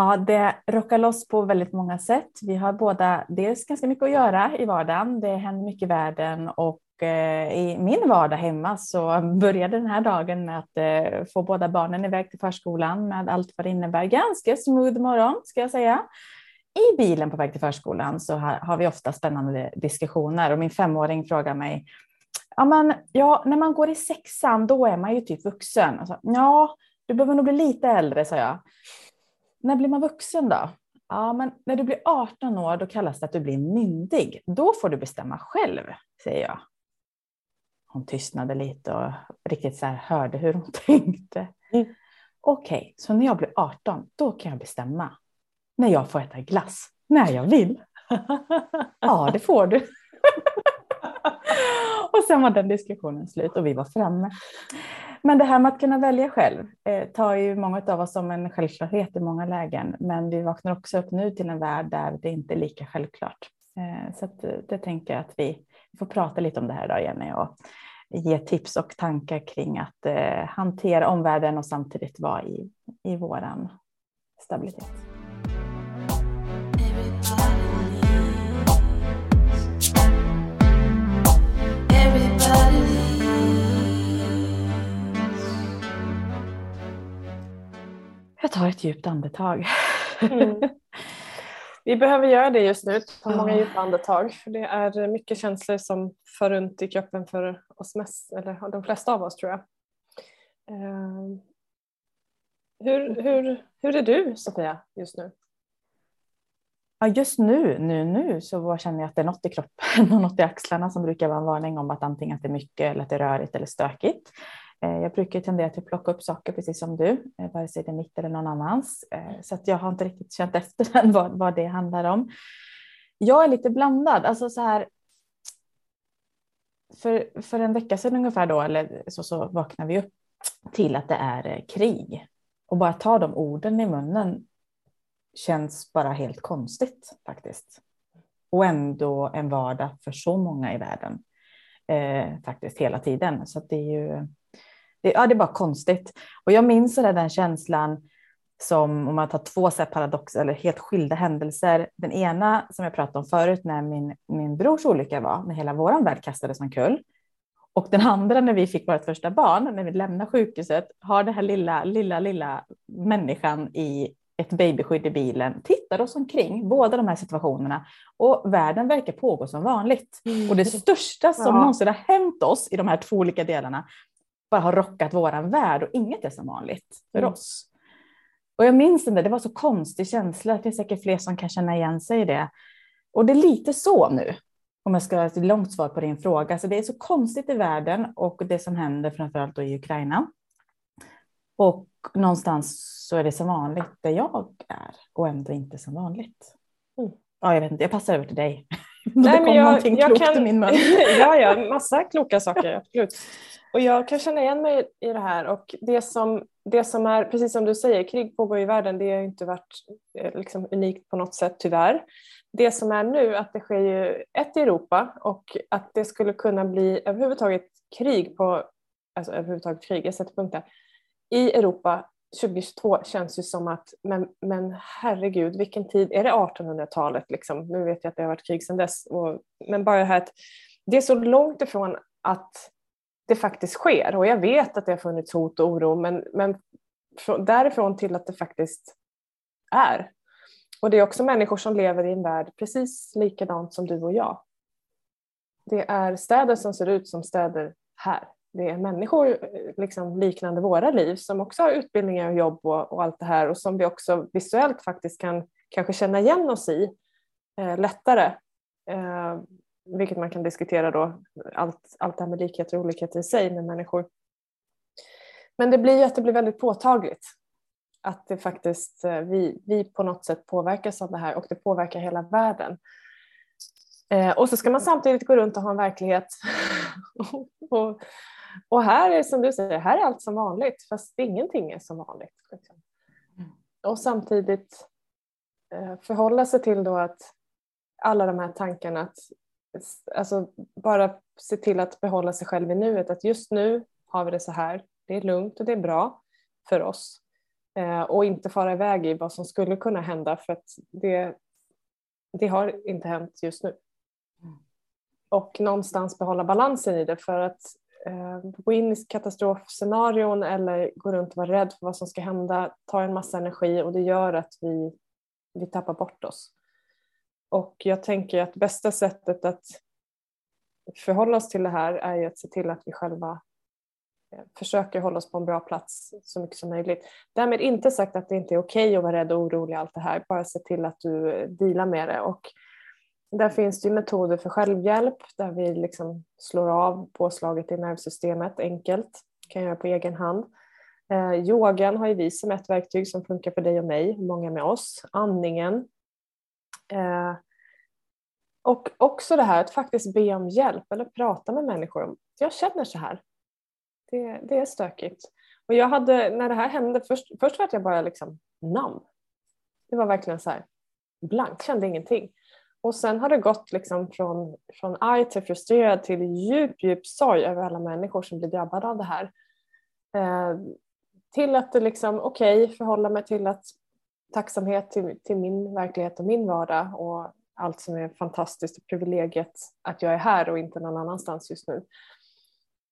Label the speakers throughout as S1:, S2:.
S1: Ja, det rockar loss på väldigt många sätt. Vi har båda dels ganska mycket att göra i vardagen. Det händer mycket i världen och eh, i min vardag hemma så började den här dagen med att eh, få båda barnen iväg till förskolan med allt vad det innebär. Ganska smooth morgon ska jag säga. I bilen på väg till förskolan så har vi ofta spännande diskussioner och min femåring frågar mig Ja, men, ja, när man går i sexan då är man ju typ vuxen. Alltså, ja, du behöver nog bli lite äldre, sa jag. När blir man vuxen då? Ja, men när du blir 18 år, då kallas det att du blir myndig. Då får du bestämma själv, säger jag. Hon tystnade lite och riktigt så här hörde hur hon tänkte. Mm. Okej, okay, så när jag blir 18, då kan jag bestämma. När jag får äta glass, när jag vill. ja, det får du. och sen var den diskussionen slut och vi var framme. Men det här med att kunna välja själv eh, tar ju många av oss som en självklarhet i många lägen. Men vi vaknar också upp nu till en värld där det inte är lika självklart. Eh, så att, eh, det tänker jag att vi får prata lite om det här idag Jenny och ge tips och tankar kring att eh, hantera omvärlden och samtidigt vara i, i våran stabilitet. Jag tar ett djupt andetag. Mm.
S2: Vi behöver göra det just nu, ta många djupa andetag. För det är mycket känslor som för runt i kroppen för oss mest, eller de flesta av oss tror jag. Uh, hur, hur, hur är du Sofia just nu?
S1: Ja, just nu, nu, nu så känner jag att det är något i kroppen och något i axlarna som brukar vara en varning om att antingen att det är mycket eller att det är rörigt eller stökigt. Eh, jag brukar tendera till att plocka upp saker precis som du, eh, vare sig det är mitt eller någon annans. Eh, så att jag har inte riktigt känt efter den vad, vad det handlar om. Jag är lite blandad, alltså så här. För, för en vecka sedan ungefär då, eller så, så vaknade vi upp till att det är krig. Och bara ta de orden i munnen känns bara helt konstigt faktiskt. Och ändå en vardag för så många i världen. Eh, faktiskt hela tiden. Så det är ju det, ja, det är bara konstigt. Och jag minns den känslan som om man tar två så paradoxer eller helt skilda händelser. Den ena som jag pratade om förut när min, min brors olycka var, när hela vår värld kastades omkull. Och den andra när vi fick vårt första barn, när vi lämnar sjukhuset, har den här lilla, lilla, lilla människan i ett babyskydd i bilen, tittar oss omkring, båda de här situationerna. Och världen verkar pågå som vanligt. Och det största som ja. någonsin har hänt oss i de här två olika delarna bara har rockat våran värld och inget är som vanligt för mm. oss. Och jag minns den där, det var så konstig känsla, det finns säkert fler som kan känna igen sig i det. Och det är lite så nu, om jag ska ha ett långt svar på din fråga. Så det är så konstigt i världen och det som händer framförallt då i Ukraina. Och någonstans så är det som vanligt där jag är och ändå inte som vanligt. Mm. Ja, jag vet inte, jag passar över till dig.
S2: Nej, det kom jag, någonting jag klokt kan... min mun. ja, ja, massa kloka saker, absolut. Och jag kan känna igen mig i det här och det som, det som är, precis som du säger, krig pågår i världen, det har inte varit eh, liksom unikt på något sätt tyvärr. Det som är nu, att det sker ju ett i Europa och att det skulle kunna bli överhuvudtaget krig på, alltså överhuvudtaget krig, jag sätter punkt där, i Europa 2022 känns ju som att, men, men herregud, vilken tid, är det 1800-talet liksom? Nu vet jag att det har varit krig sedan dess, och, men bara det här att det är så långt ifrån att det faktiskt sker. Och jag vet att det har funnits hot och oro men, men därifrån till att det faktiskt är. Och det är också människor som lever i en värld precis likadant som du och jag. Det är städer som ser ut som städer här. Det är människor eh, liksom liknande våra liv som också har utbildningar och jobb och, och allt det här och som vi också visuellt faktiskt kan kanske känna igen oss i eh, lättare. Eh, vilket man kan diskutera då, allt, allt det här med likheter och olikheter i sig med människor. Men det blir ju att det blir väldigt påtagligt att det faktiskt, eh, vi, vi på något sätt påverkas av det här och det påverkar hela världen. Eh, och så ska man samtidigt gå runt och ha en verklighet. och, och här är som du säger, här är allt som vanligt fast ingenting är som vanligt. Liksom. Och samtidigt eh, förhålla sig till då att alla de här tankarna att alltså bara se till att behålla sig själv i nuet. Att just nu har vi det så här. Det är lugnt och det är bra för oss. Eh, och inte fara iväg i vad som skulle kunna hända för att det, det har inte hänt just nu. Och någonstans behålla balansen i det för att eh, gå in i katastrofscenarion eller gå runt och vara rädd för vad som ska hända tar en massa energi och det gör att vi, vi tappar bort oss. Och jag tänker att bästa sättet att förhålla oss till det här är ju att se till att vi själva eh, försöker hålla oss på en bra plats så mycket som möjligt. Därmed inte sagt att det inte är okej att vara rädd och orolig allt det här, bara se till att du eh, dealar med det. Och där finns det metoder för självhjälp där vi liksom slår av påslaget i nervsystemet enkelt, kan göra på egen hand. Eh, yogan har ju vi som ett verktyg som funkar för dig och mig, många med oss. Andningen. Eh, och också det här att faktiskt be om hjälp eller prata med människor om jag känner så här. Det, det är stökigt. Och jag hade, när det här hände, först, först var jag bara liksom namn. Det var verkligen så här blankt, kände ingenting. Och sen har det gått liksom från, från arg till frustrerad till djup, djup sorg över alla människor som blir drabbade av det här. Eh, till att det liksom, okej, okay, förhålla mig till att tacksamhet till, till min verklighet och min vardag och allt som är fantastiskt och privilegiet att jag är här och inte någon annanstans just nu.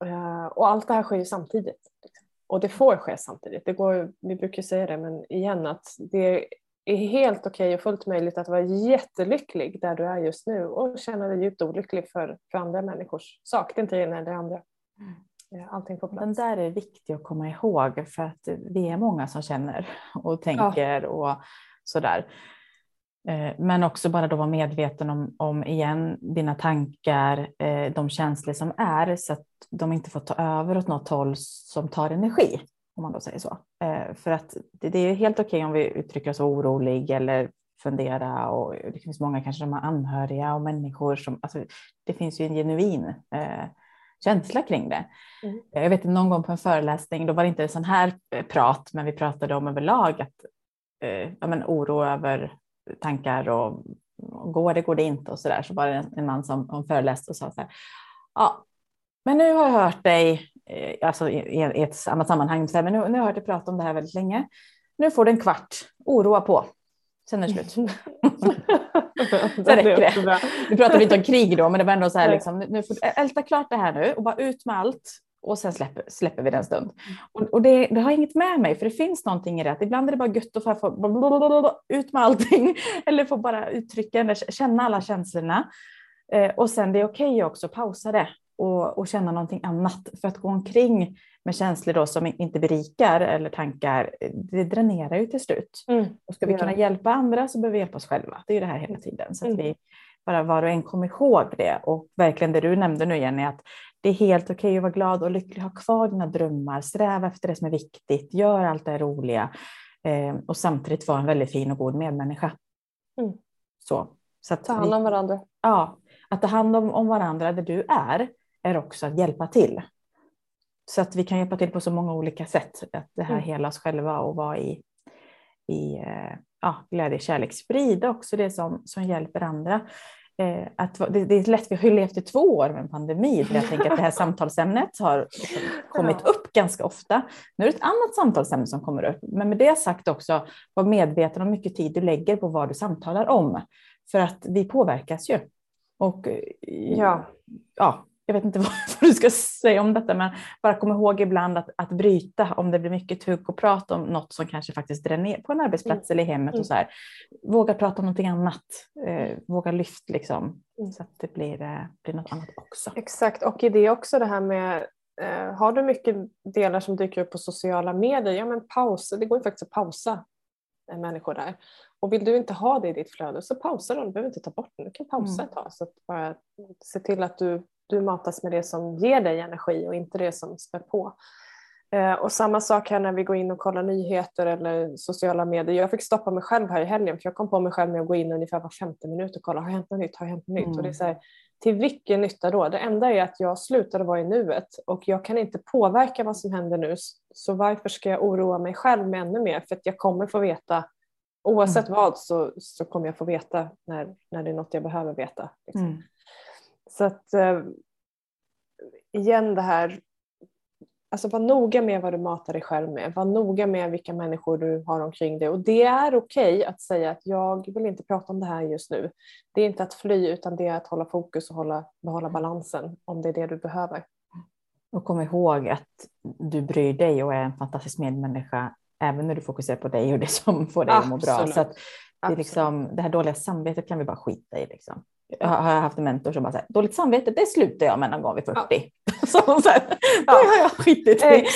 S2: Eh, och allt det här sker ju samtidigt. Liksom. Och det får ske samtidigt. Det går, vi brukar säga det, men igen att det är helt okej okay och fullt möjligt att vara jättelycklig där du är just nu och känna dig djupt olycklig för, för andra människors sak. Det är inte ena eller det andra. Mm. Allting på plats.
S1: Den där är viktig att komma ihåg för att vi är många som känner och tänker ja. och sådär. Eh, men också bara då vara medveten om, om igen dina tankar, eh, de känslor som är så att de inte får ta över åt något håll som tar energi om man då säger så. Eh, för att det, det är helt okej okay om vi uttrycker oss orolig eller fundera och det finns många kanske som har anhöriga och människor som, alltså, det finns ju en genuin eh, känsla kring det. Mm. Jag vet någon gång på en föreläsning, då var det inte sån här eh, prat, men vi pratade om överlag att eh, ja, men oro över tankar och, och går det, går det inte och så där. Så var det en, en man som, som föreläste och sa så här, ja, men nu har jag hört dig Eh, alltså i, i ett annat sammanhang, så här, men nu, nu har jag hört dig prata om det här väldigt länge. Nu får du en kvart, oroa på. Sen är det slut. Sen räcker det. Nu pratar vi inte om krig då, men det var ändå så här, liksom, nu får du älta klart det här nu och bara ut med allt och sen släpper, släpper vi det en stund. Och, och det, det, har inget med mig, för det finns någonting i det. Att ibland är det bara gött att få ut med allting eller få bara uttrycka, eller känna alla känslorna. Eh, och sen det är okej okay också, pausa det och, och, känna någonting annat. För att gå omkring med känslor då som inte berikar eller tankar, det dränerar ju till slut. Mm. Och ska vi kunna hjälpa andra så behöver vi hjälpa oss själva. Det är ju det här hela tiden. Så att mm. vi bara var och en kommer ihåg det. Och verkligen det du nämnde nu Jenny, att det är helt okej okay att vara glad och lycklig, ha kvar dina drömmar, sträva efter det som är viktigt, gör allt det roliga eh, och samtidigt vara en väldigt fin och god medmänniska. Mm. Så,
S2: så att Ta hand om varandra.
S1: Ja, att ta hand om, om varandra där du är är också att hjälpa till. Så att vi kan hjälpa till på så många olika sätt. Att det här mm. hela oss själva och vara i, i eh, ja, glädje, kärlek. Sprida också det som, som hjälper andra. Eh, att, det, det, är lätt, vi har ju levt i två år med en pandemi där jag tänker att det här samtalsämnet har liksom kommit upp ganska ofta. Nu är det ett annat samtalsämne som kommer upp, men med det sagt också, var medveten om mycket tid du lägger på vad du samtalar om. För att vi påverkas ju. Och ja, ja jag vet inte vad du ska säga om detta, men bara kom ihåg ibland att, att bryta om det blir mycket tugg och prata om något som kanske faktiskt dränerar på en arbetsplats mm. eller i hemmet och mm. så här. Våga prata om någonting annat, eh, våga lyft liksom mm. så att det blir, eh, blir något annat också.
S2: Exakt, och i det också det här med eh, har du mycket delar som dyker upp på sociala medier, ja men pausa, det går ju faktiskt att pausa eh, människor där. Och vill du inte ha det i ditt flöde så pausa då, du behöver inte ta bort det, du kan pausa mm. ett tag. Så att bara se till att du du matas med det som ger dig energi och inte det som spär på. Eh, och samma sak här när vi går in och kollar nyheter eller sociala medier. Jag fick stoppa mig själv här i helgen för jag kom på mig själv med att gå in ungefär var femte minut och kolla, har hänt något nytt, har hänt något nytt? Mm. Och det är så här, till vilken nytta då? Det enda är att jag slutade vara i nuet och jag kan inte påverka vad som händer nu. Så varför ska jag oroa mig själv med ännu mer? För att jag kommer få veta, oavsett mm. vad så, så kommer jag få veta när, när det är något jag behöver veta. Liksom. Mm. Så att eh, igen det här Alltså var noga med vad du matar dig själv med. Var noga med vilka människor du har omkring dig. Och det är okej okay att säga att jag vill inte prata om det här just nu. Det är inte att fly utan det är att hålla fokus och hålla, behålla balansen om det är det du behöver.
S1: Och kom ihåg att du bryr dig och är en fantastisk medmänniska även när du fokuserar på dig och det som får dig att må bra. Så att det, är liksom, det här dåliga samvetet kan vi bara skita i. Liksom. Jag har haft en mentor som bara säger dåligt samvete, det slutar jag med någon gång vid 40. Ja. så, så här, det har jag skitit i.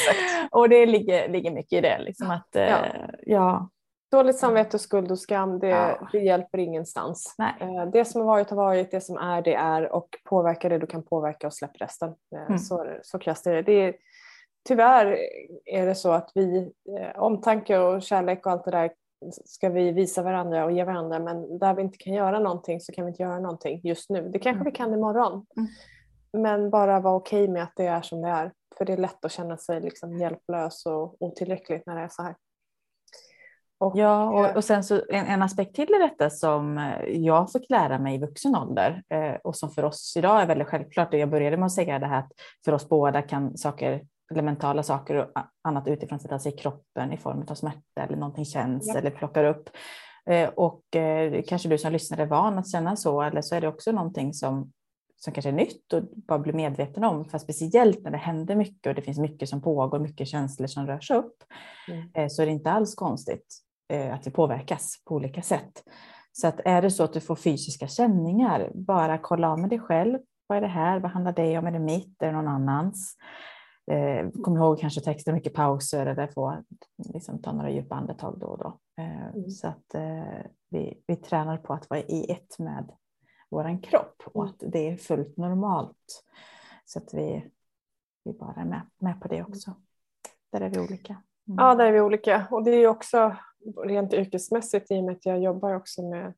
S1: Och det ligger, ligger mycket i det. Liksom, att, ja. Eh, ja.
S2: Dåligt samvete, skuld och skam, det, ja. det hjälper ingenstans. Nej. Eh, det som har varit har varit, det som är det är och påverka det du kan påverka och släpp resten. Eh, mm. Så, så krasst är det. det är, tyvärr är det så att vi, omtanke och kärlek och allt det där ska vi visa varandra och ge varandra men där vi inte kan göra någonting så kan vi inte göra någonting just nu. Det kanske vi kan imorgon. Mm. Men bara vara okej okay med att det är som det är. För det är lätt att känna sig liksom hjälplös och otillräcklig när det är så här.
S1: Och, ja, och, och sen så en, en, aspekt till i detta som eh, jag fick lära mig i vuxen ålder eh, och som för oss idag är väldigt självklart. Jag började med att säga det här att för oss båda kan saker eller mentala saker och annat utifrån sätta sig i kroppen i form av smärta eller någonting känns ja. eller plockar upp. Eh, och eh, kanske du som lyssnare är van att känna så eller så är det också någonting som, som kanske är nytt och bara bli medveten om. För speciellt när det händer mycket och det finns mycket som pågår, mycket känslor som rörs upp mm. Eh, så är det inte alls konstigt att vi påverkas på olika sätt. Så att är det så att du får fysiska känningar, bara kolla av med dig själv. Vad är det här? Vad handlar det om? Är det mitt? Är det någon annans? Eh, kom ihåg kanske ta extra mycket pauser eller få liksom, ta några djupa andetag då och då. Eh, mm. Så att eh, vi, vi tränar på att vara i ett med vår kropp och att det är fullt normalt. Så att vi, vi bara är med, med på det också. Där är vi olika.
S2: Mm. Ja, där är vi olika och det är också rent yrkesmässigt i och med att jag jobbar också med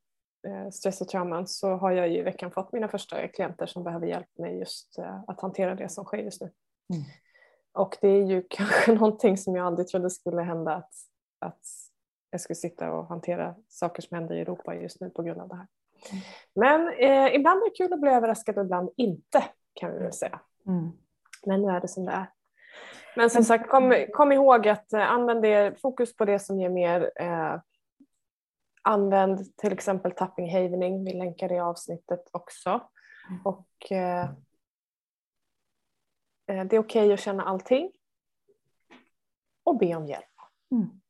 S2: eh, stress och trauman så har jag i veckan fått mina första klienter som behöver hjälp med just eh, att hantera det som sker just nu. Mm. Och det är ju kanske någonting som jag aldrig trodde skulle hända att, att jag skulle sitta och hantera saker som händer i Europa just nu på grund av det här. Mm. Men eh, ibland är det kul att bli överraskad och ibland inte kan vi väl säga. Mm. Men nu är det som det är. Men som sagt, kom, kom ihåg att eh, använd det, fokus på det som ger mer. Eh, använd till exempel tapping havening, vi länkar det i avsnittet också. Mm. Och Eh, Eh, det är okej okay att känna allting och be om hjälp. Mm.